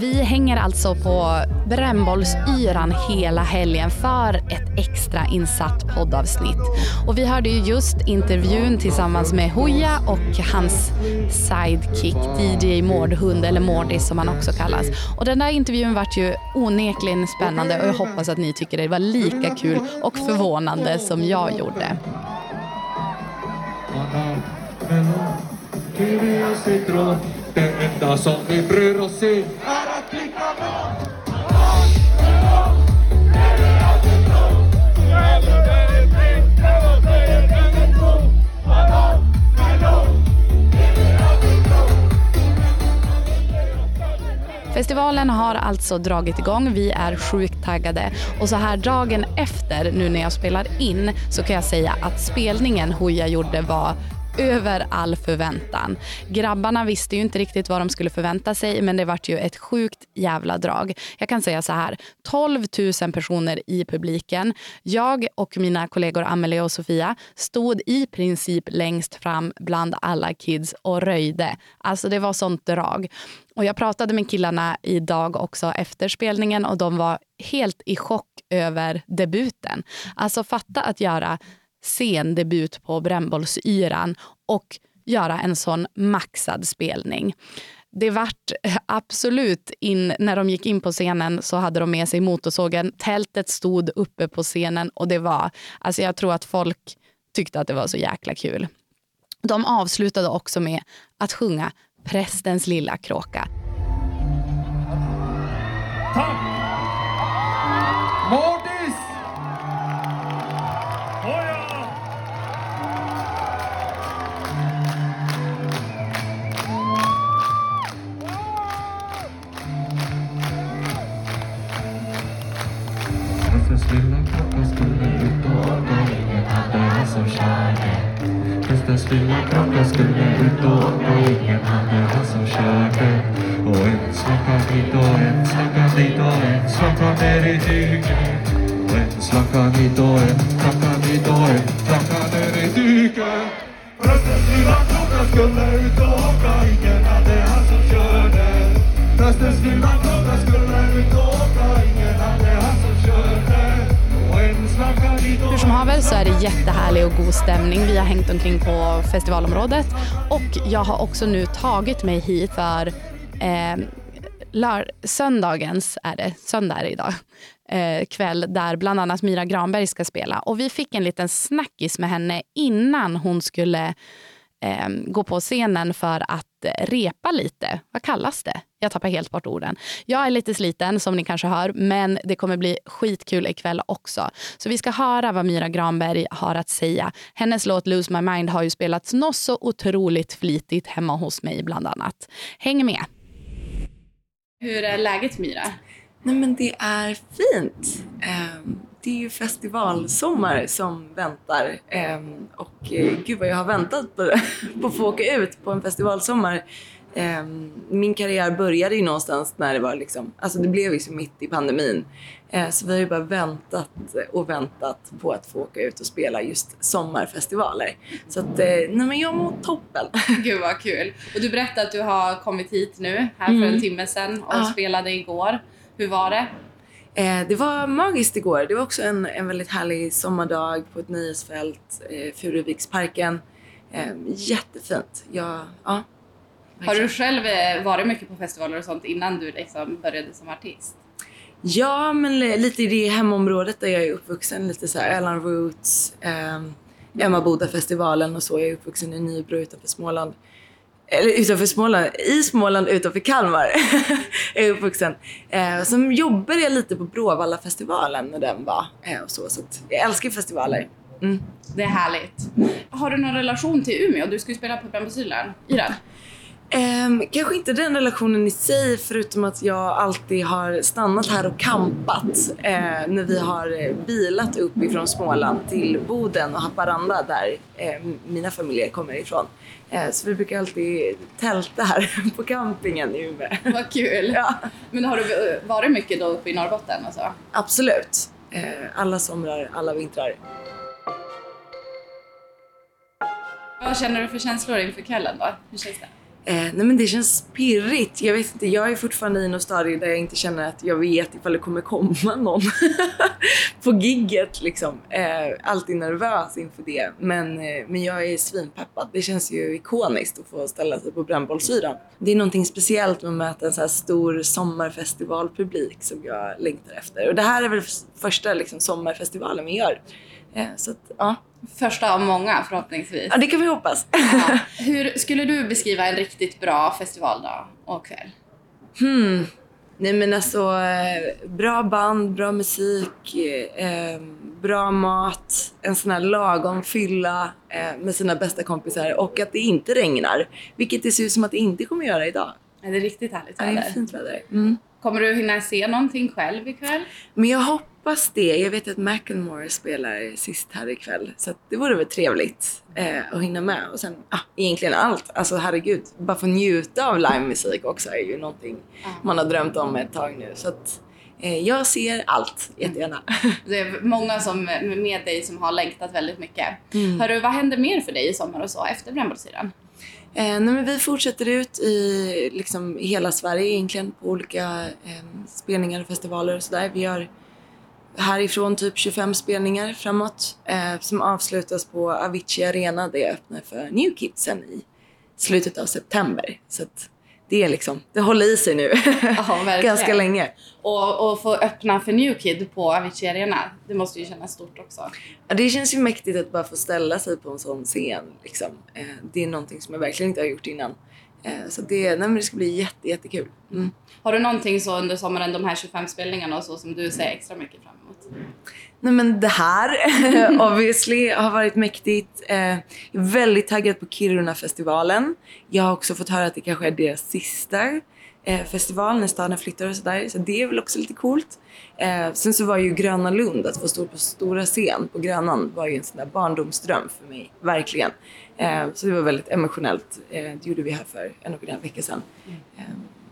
Vi hänger alltså på brännbollsyran hela helgen för ett extra insatt poddavsnitt. Och vi hörde ju just intervjun tillsammans med Hoja och hans sidekick DJ Mårdhund, eller Mårdis som han också kallas. Och den där intervjun vart ju onekligen spännande och jag hoppas att ni tycker det var lika kul och förvånande som jag gjorde. Mm det enda som vi bryr oss i är att klicka bra. Festivalen har alltså dragit igång. Vi är sjukt taggade. Och så här dagen efter, nu när jag spelar in, så kan jag säga att spelningen Hooja gjorde var över all förväntan. Grabbarna visste ju inte riktigt vad de skulle förvänta sig men det vart ju ett sjukt jävla drag. Jag kan säga så här, 12 000 personer i publiken. Jag och mina kollegor Amelie och Sofia stod i princip längst fram bland alla kids och röjde. Alltså det var sånt drag. Och jag pratade med killarna idag också efter spelningen och de var helt i chock över debuten. Alltså fatta att göra scendebut på Brännbollsyran och göra en sån maxad spelning. Det vart eh, absolut in, när de gick in på scenen så hade de med sig motorsågen. Tältet stod uppe på scenen och det var, alltså jag tror att folk tyckte att det var så jäkla kul. De avslutade också med att sjunga Prästens lilla kråka. Tack! Jag har också nu tagit mig hit för eh, lör- söndagens, är det, söndag är det idag, eh, kväll där bland annat Myra Granberg ska spela. Och vi fick en liten snackis med henne innan hon skulle eh, gå på scenen för att eh, repa lite. Vad kallas det? Jag tappar helt bort orden. Jag är lite sliten som ni kanske hör, men det kommer bli skitkul ikväll också. Så vi ska höra vad Myra Granberg har att säga. Hennes låt Lose My Mind har ju spelats något så otroligt flitigt hemma hos mig bland annat. Häng med! Hur är läget Myra? Nej men det är fint. Det är ju festivalsommar som väntar Ehm, och eh, gud vad jag har väntat på, på att få åka ut på en festivalsommar. Ehm, min karriär började ju någonstans när det var liksom, alltså det blev liksom mitt i pandemin. Eh, så vi har ju bara väntat och väntat på att få åka ut och spela just sommarfestivaler. Så att, eh, nej men jag mår toppen. Gud vad kul. Och du berättade att du har kommit hit nu, här för en timme sedan och Ja. spelade igår. Hur var det? Eh, det var magiskt igår. Det var också en, en väldigt härlig sommardag på ett nöjesfält, eh, Furuviksparken. Eh, jättefint. Jag, ja, Har du själv eh, varit mycket på festivaler och sånt innan du liksom började som artist? Ja, men li- lite i det hemområdet där jag är uppvuxen. Lite så här Ellen Roots, eh, Emmaboda-festivalen och så. Jag är uppvuxen i Nybro utanför Småland. Eller utanför Småland, i Småland utanför Kalmar är uppvuxen. Eh, sen jobbade jag lite på Bråvalla-festivalen när den var. Eh, och så, så jag älskar festivaler. Mm. Det är härligt. Har du någon relation till Umeå? Du ska ju spela på Brännbosyran. Iran? Ehm, kanske inte den relationen i sig förutom att jag alltid har stannat här och campat eh, när vi har bilat upp ifrån Småland till Boden och Haparanda där eh, mina familjer kommer ifrån. Eh, så vi brukar alltid tälta här på campingen i Umeå. Vad kul. ja, Men har du eh, varit mycket då uppe i Norrbotten? Alltså? absolut. Eh, alla somrar, alla vintrar. Vad känner du för känslor inför kvällen då? Hur känns det? Eh, nej men det känns pirrigt. Jag vet inte, jag är fortfarande i något stadie där jag inte känner att jag vet ifall det kommer komma någon på gigget liksom. Eh, alltid nervös inför det. Men, eh, men jag är svinpeppad. Det känns ju ikoniskt att få ställa sig på brännbollsyran. Det är någonting speciellt med att möta en så här stor sommarfestivalpublik som jag längtar efter. Och det här är väl första liksom, sommarfestivalen vi gör. Eh, så att, ja. Första av många förhoppningsvis. ja, det kan vi hoppas. Ja. Hur skulle du beskriva en riktigt bra festivaldag och kväll? Hmm. Nej men alltså, eh, bra band, bra musik, eh, bra mat, en sån här lagom fylla eh, med sina bästa kompisar och att det inte regnar. Vilket det ser ut som att det inte kommer göra idag. Är det riktigt härligt Ja, det är väder? fint väder. Mm. Kommer du hinna se någonting själv ikväll? Men jag hoppas det. Jag vet att Macklemore spelar sist här ikväll. Så det vore väl trevligt eh, att hinna med. Och sen, ah, egentligen allt. Alltså herregud, bara få njuta av livemusik också är ju någonting man har drömt om ett tag nu. Så att eh, jag ser allt jättegärna. Det är många som, med dig som har längtat väldigt mycket. Mm. Hörru, vad händer mer för dig i sommar och så efter brännbollsyran? Eh, nej, vi fortsätter ut i liksom, hela Sverige egentligen på olika eh, spelningar och festivaler och sådär. Vi har härifrån typ 25 spelningar framåt eh, som avslutas på Avicii Arena. Det öppnar för New Kidsen i slutet av september. Så det är liksom, det håller i sig nu verkligen. ganska länge. Och, och få öppna för New Kid på Avicii Arena, det måste ju kännas stort också. Ja, det känns ju mäktigt att bara få ställa sig på en sån scen. Liksom. Eh, det är någonting som jag verkligen inte har gjort innan. Eh, så det, nej, det ska bli jätte, jättekul. Mm. Har du någonting så under sommaren, de här 25 spelningarna och så, som du ser extra mycket fram emot? Nej men det här obviously har varit mäktigt. Eh, jag är väldigt taggad på Kiruna-festivalen. Jag har också fått höra att det kanske är deras sista eh, festival när staden flyttar och sådär. Så det är väl också lite coolt. Sen så var ju Gröna Lund, att få stå på stora scen på Grönan var ju en sån där barndomsdröm för mig. Verkligen. Eh, så det var väldigt emotionellt. Eh, det gjorde vi här för en och en halv vecka sedan. Eh,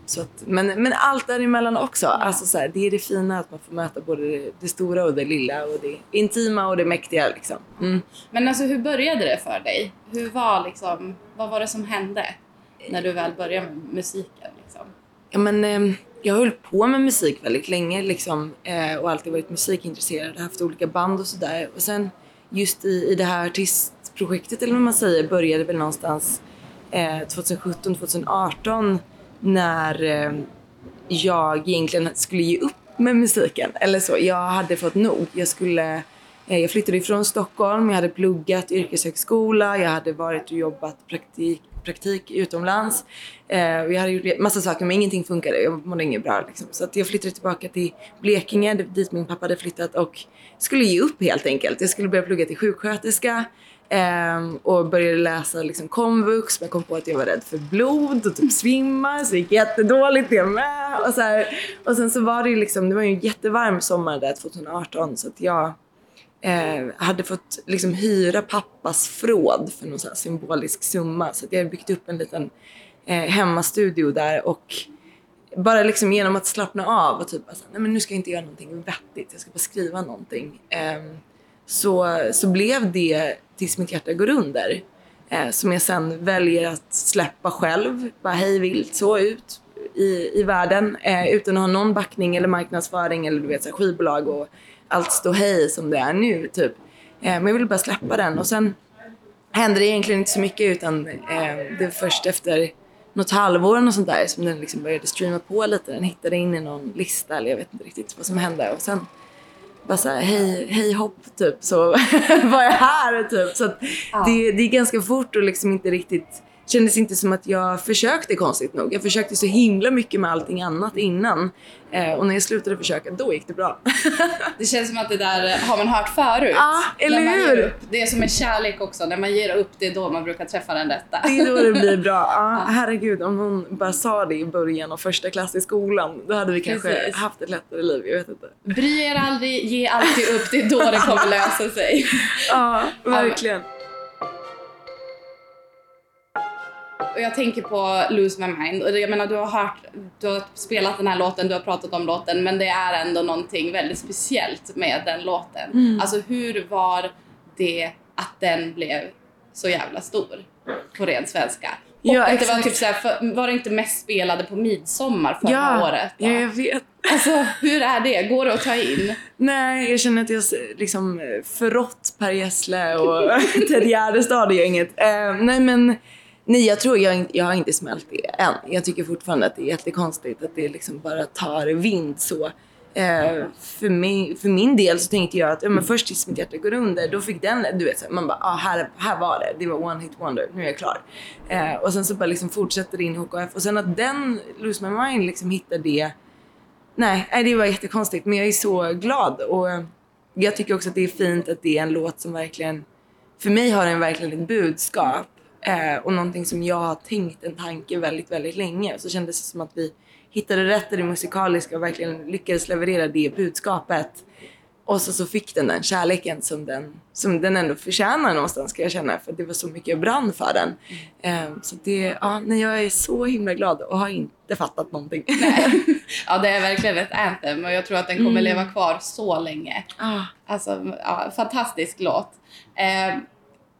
så att, men, men allt däremellan också. Alltså så här, det är det fina att man får möta både det, stora och det lilla och det intima och det mäktiga. Liksom. Mm. Men alltså hur började det för dig? Hur var liksom, vad var det som hände när du väl började med musiken? Liksom? Ja, men, jag har hållit på med musik väldigt länge liksom, och alltid varit musikintresserad. Haft olika band och sådär. Och sen just i, i det här projektet eller vad man säger började väl någonstans eh, 2017, 2018 när eh, jag egentligen skulle ge upp med musiken. Eller så. Jag hade fått nog. Jag, skulle, eh, jag flyttade ifrån Stockholm, jag hade pluggat yrkeshögskola, jag hade varit och jobbat praktik, praktik utomlands. Eh, och jag hade gjort massa saker men ingenting funkade. Jag mådde inget bra. Liksom. Så att jag flyttade tillbaka till Blekinge dit min pappa hade flyttat och skulle ge upp helt enkelt. Jag skulle börja plugga till sjuksköterska. Ehm, och började läsa liksom komvux, men jag kom på att jag var rädd för blod och typ svimma, så det gick jättedåligt det med. Och, så här, och sen så var det ju liksom, det var ju en jättevarm sommar där 2018 så att jag eh, hade fått liksom hyra pappas förråd för någon så här symbolisk summa. Så att jag hade byggt upp en liten eh, hemmastudio där och bara liksom genom att slappna av och typ bara nej men nu ska jag inte göra någonting vettigt, jag ska bara skriva någonting. Eh, så, så blev det Tills mitt hjärta går under. Eh, som jag sen väljer att släppa själv, bara hej vilt så ut i, i världen eh, utan att ha någon backning eller marknadsföring eller du vet så här, skivbolag och allt stå hej som det är nu typ. Eh, men jag ville bara släppa den och sen hände det egentligen inte så mycket utan eh, det var först efter något halvår och sånt där som den liksom började streama på lite. Den hittade in i någon lista eller jag vet inte riktigt vad som hände och sen bara såhär, hej, hej hopp typ så var jag här typ. Så att det, det är ganska fort och liksom inte riktigt kändes inte som att jag försökte konstigt nog. Jag försökte så himla mycket med allting annat innan. Eh, och när jag slutade försöka, då gick det bra. Det känns som att det där har man hört förut. Ja, eller När man hur? Det är som med kärlek också, när man ger upp det är då man brukar träffa den rätta. det är då det blir bra. Ja, herregud, om hon bara sa det i början av första klass i skolan, då hade vi kanske Precis. haft ett lättare liv. Jag vet inte. Bry er aldrig, ge alltid upp, det är då det kommer lösa sig. Ja, verkligen. Och jag tänker på Lose My Mind. Och det- jag menar, du har hört, du har spelat den här låten, du har pratat om låten, men det är ändå någonting väldigt speciellt med den låten. Mm. Alltså hur var det att den blev så jävla stor? På ren svenska. Och Ja, att det var typ såhär, för, var det inte mest spelade på midsommar förra Ja, året? ja, jag vet. Alltså hur är det? Går det att ta in? Nej, jag känner att jag liksom eh, förrått Per Gessle och Ted Gärdestad gör inget. Eh, nej men, nej jag tror jag, jag har inte smält det än. Jag tycker fortfarande att det är jättekonstigt att det liksom bara tar vind så. Eh, för, mig, för min del så tänkte jag att ja, men först tills mitt hjärta går under, då fick den, du vet så här, man bara, ah, här, här var det, det var one hit wonder, nu är jag klar. Eh, och sen så bara liksom fortsätter det in i HKF och sen att den, Lose My Mind, liksom hittar det Nej, nej, det var jättekonstigt men jag är så glad och eh, jag tycker också att det är fint att det är en låt som verkligen, för mig har den verkligen ett budskap Eh, och någonting som jag har tänkt en tanke väldigt, väldigt länge. Så kändes det som att vi hittade rätt i det musikaliska och verkligen lyckades leverera det budskapet. Och så, så fick den den kärleken som den, som den ändå förtjänar någonstans ska jag känna. För det var så mycket jag brann för den. Eh, så det, ja, nej, jag är så himla glad och har inte fattat någonting. Ja, det är verkligen ett anthem och jag tror att den kommer leva kvar så länge. ah. Alltså, ja, fantastisk låt. Eh,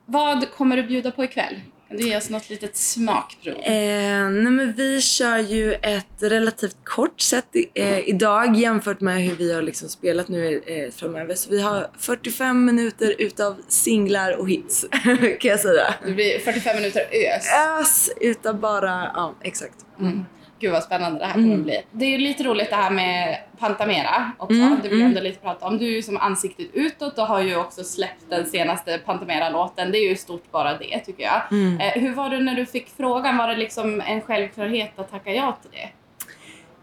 vad kommer du bjuda på ikväll? Kan du ge oss något litet smakprov? Eh, nej men vi kör ju ett relativt kort set i, eh, idag jämfört med hur vi har liksom spelat nu eh, framöver. Så vi har 45 minuter utav singlar och hits kan jag säga. Det blir 45 minuter ös. Ös utav bara, ja exakt. Mm. Gud vad spännande det här kommer bli. Det är ju lite roligt det här med Pantamera också. Mm, Det vill jag ändå lite prata om. Du är ju som ansiktet utåt och har ju också släppt den senaste Pantamera-låten. Det är ju stort bara det tycker jag. Eh, hur var det när du fick frågan? Var det liksom en självklarhet att tacka ja till det?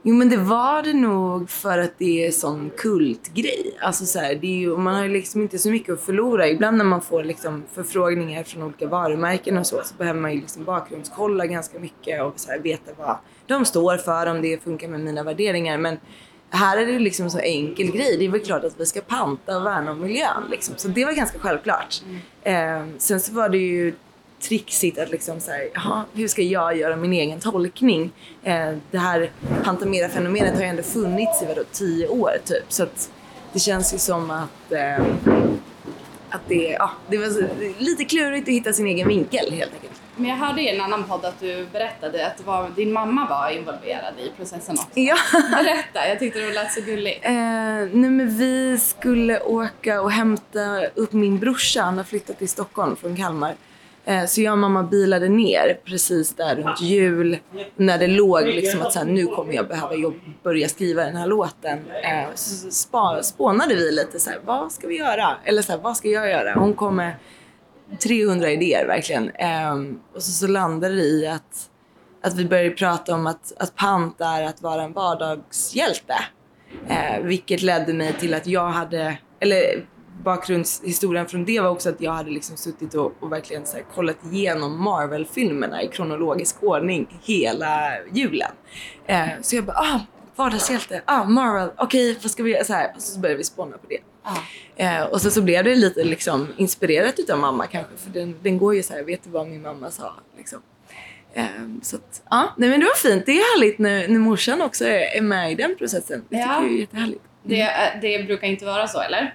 Jo men det var det nog för att det är sån kultgrej. Alltså så här, det är ju, man har ju liksom inte så mycket att förlora. Ibland när man får liksom förfrågningar från olika varumärken och så, så behöver man ju liksom bakgrundskolla ganska mycket och så här, veta vad de står för, om det funkar med mina värderingar. Men här är det liksom så enkel grej. Det är väl klart att vi ska panta och värna om miljön. Liksom. Så det var ganska självklart. Eh, sen så var det ju trixigt att liksom så här, jaha, hur ska jag göra min egen tolkning? Eh, det här Pantamera-fenomenet har ju ändå funnits i vadå, tio år typ. Så att det känns ju som att, eh, att det, ja, det var så, lite klurigt att hitta sin egen vinkel helt enkelt. Men jag hörde i en annan podd att du berättade att var, din mamma var involverad i processen också. Ja. Berätta, jag tyckte det lät så gulligt. Eh, nej men vi skulle åka och hämta upp min brorsa. Han har flyttat till Stockholm från Kalmar. Eh, så jag och mamma bilade ner precis där runt jul. När det låg liksom att så här, nu kommer jag behöva jobb, börja skriva den här låten. Eh, så spa, spånade vi lite så här, vad ska vi göra? Eller så här, vad ska jag göra? Hon kom med 300 idéer verkligen. Eh, och så, så landade det i att, att vi började prata om att, att pant är att vara en vardagshjälte. Eh, vilket ledde mig till att jag hade, eller bakgrundshistorien från det var också att jag hade liksom suttit och, och verkligen så här kollat igenom Marvel-filmerna i kronologisk ordning hela julen. Eh, så jag bara, ah, vardagshjälte, ah, Marvel, okej, vad ska vi göra? Så, här, och så började vi spåna på det. Eh, och så, så blev det lite liksom inspirerat utav mamma kanske, för den, den går ju så här, vet du vad min mamma sa? Liksom. Eh, så att, ja, nej men det var fint. Det är härligt när, när morsan också är, är med i den processen. Det tycker Ja. jag är jättehärligt. Det, eh, det brukar inte vara så, eller?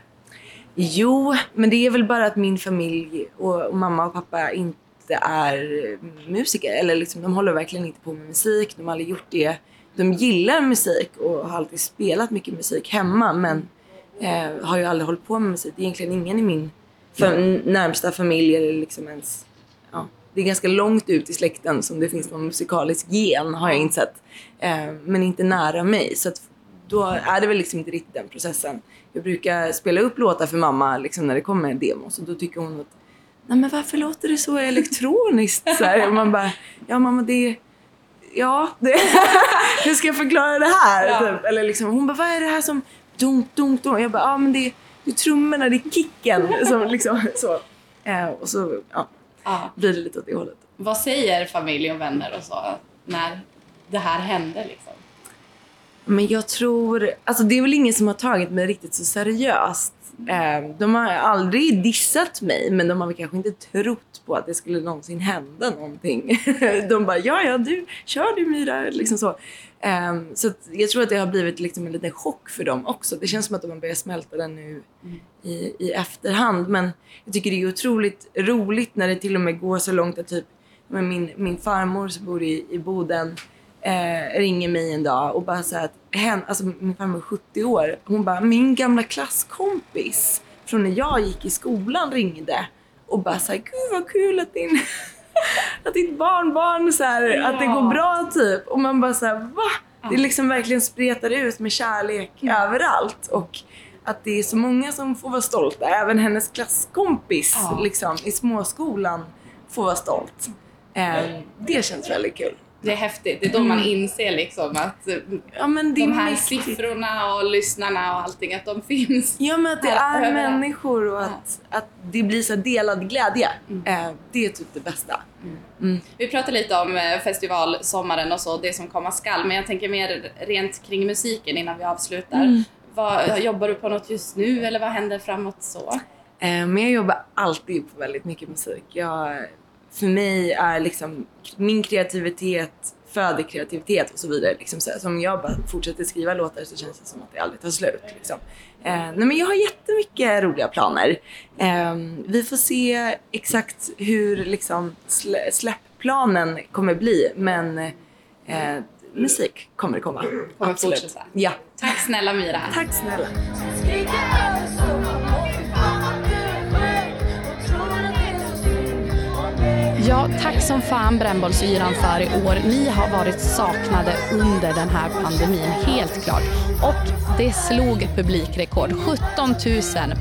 Jo, men det är väl bara att min familj och, och mamma och pappa inte är musiker. Eller liksom, de håller verkligen inte på med musik. De har aldrig gjort det. De gillar musik och har alltid spelat mycket musik hemma men eh, har ju aldrig hållit på med musik. Det är egentligen ingen i min fa- närmsta familj eller liksom ens... Ja, det är ganska långt ut i släkten som det finns någon musikalisk gen har jag insett. Eh, men inte nära mig. Så att då är det väl liksom inte riktigt den processen. Jag brukar spela upp låtar för mamma liksom när det kommer en demo så då tycker hon att Nej men varför låter det så elektroniskt? Så här, och man bara, ja mamma det Ja, det, hur ska jag förklara det här? Ja. Typ. Eller liksom, hon bara, vad är det här som dunk, dunk, dunk? Jag bara, ja men det, är- det är trummorna, det är kicken. Som liksom, så. Eh, och så ja, Ja. blir det lite åt det hållet. Vad säger familj och vänner och så när det här hände liksom? Men jag tror, alltså det är väl ingen som har tagit mig riktigt så seriöst. Eh, de har aldrig dissat mig men de har väl kanske inte trott på att det skulle någonsin hända någonting. de bara, ja ja du, kör du Myra, liksom så. Um, så att jag tror att det har blivit liksom en liten chock för dem också. Det känns som att de har börjat smälta den nu i, i efterhand. Men jag tycker det är otroligt roligt när det till och med går så långt att typ min, min farmor som bor i, i Boden eh, ringer mig en dag och bara säger att hen, alltså min farmor är 70 år. Hon bara, min gamla klasskompis från när jag gick i skolan ringde och bara såhär, gud vad kul att din att ditt barnbarn så här, att det går bra typ. Och man bara såhär, va? Det liksom verkligen spretar ut med kärlek överallt. Och att det är så många som får vara stolta. Även hennes klasskompis Ja. liksom, i småskolan får vara stolt. Eh, det känns väldigt kul. Det är häftigt. Det är då man inser liksom att eh, Ja men det de här mäktigt. siffrorna och lyssnarna och allting, att de finns. Ja men att det Ja, är överallt. människor och att, att det blir så delad glädje. Eh, det är typ det bästa. Vi pratade lite om eh, festivalsommaren och så, det som komma skall, men jag tänker mer rent kring musiken innan vi avslutar. Vad, jobbar du på något just nu eller vad händer framåt så? Men jag jobbar alltid på väldigt mycket musik. Jag, för mig är liksom min kreativitet föder kreativitet och så vidare. Liksom så, här. så om jag bara fortsätter skriva låtar så känns det som att det aldrig tar slut. Liksom. Eh, nej men jag har jättemycket roliga planer. Eh, vi får se exakt hur liksom, slä, släppplanen kommer bli men eh, musik kommer komma. Kommer Absolut. fortsätta. Ja. Tack snälla Mira. Tack snälla. Ja, tack som fan Brännbollsyran för i år. Ni har varit saknade under den här pandemin, helt klart. Och det slog publikrekord. 17 000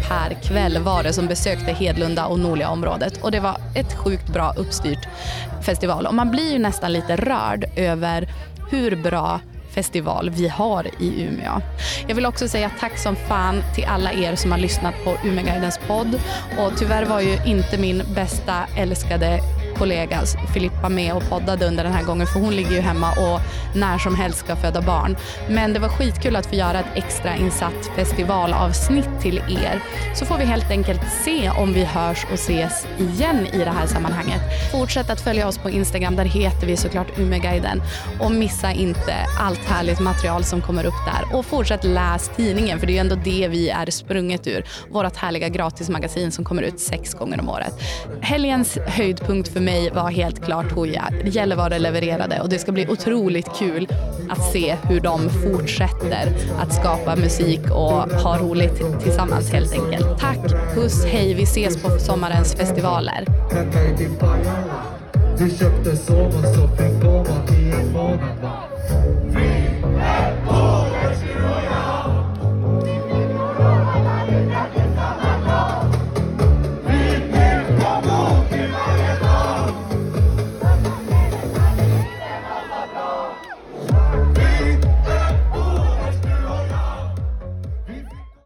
per kväll var det som besökte Hedlunda och Norliga området. Och det var ett sjukt bra uppstyrt festival. Och man blir ju nästan lite rörd över hur bra festival vi har i Umeå. Jag vill också säga tack som fan till alla er som har lyssnat på Umeåguidens podd. Och tyvärr var ju inte min bästa älskade kollega Filippa med och poddade under den här gången för hon ligger ju hemma och när som helst ska föda barn. Men det var skitkul att få göra ett extra insatt festivalavsnitt till er. Så får vi helt enkelt se om vi hörs och ses igen i det här sammanhanget. Fortsätt att följa oss på Instagram, där heter vi såklart umeguiden Och missa inte allt härligt material som kommer upp där. Och fortsätt läs tidningen, för det är ju ändå det vi är sprunget ur. Vårt härliga gratismagasin som kommer ut sex gånger om året. Helgens höjdpunkt för mig mig var helt klart Hooja. Gällivare levererade och det ska bli otroligt kul att se hur de fortsätter att skapa musik och ha roligt tillsammans helt enkelt. Tack, puss, hej, vi ses på sommarens festivaler. Detta är så fick Vi i en månad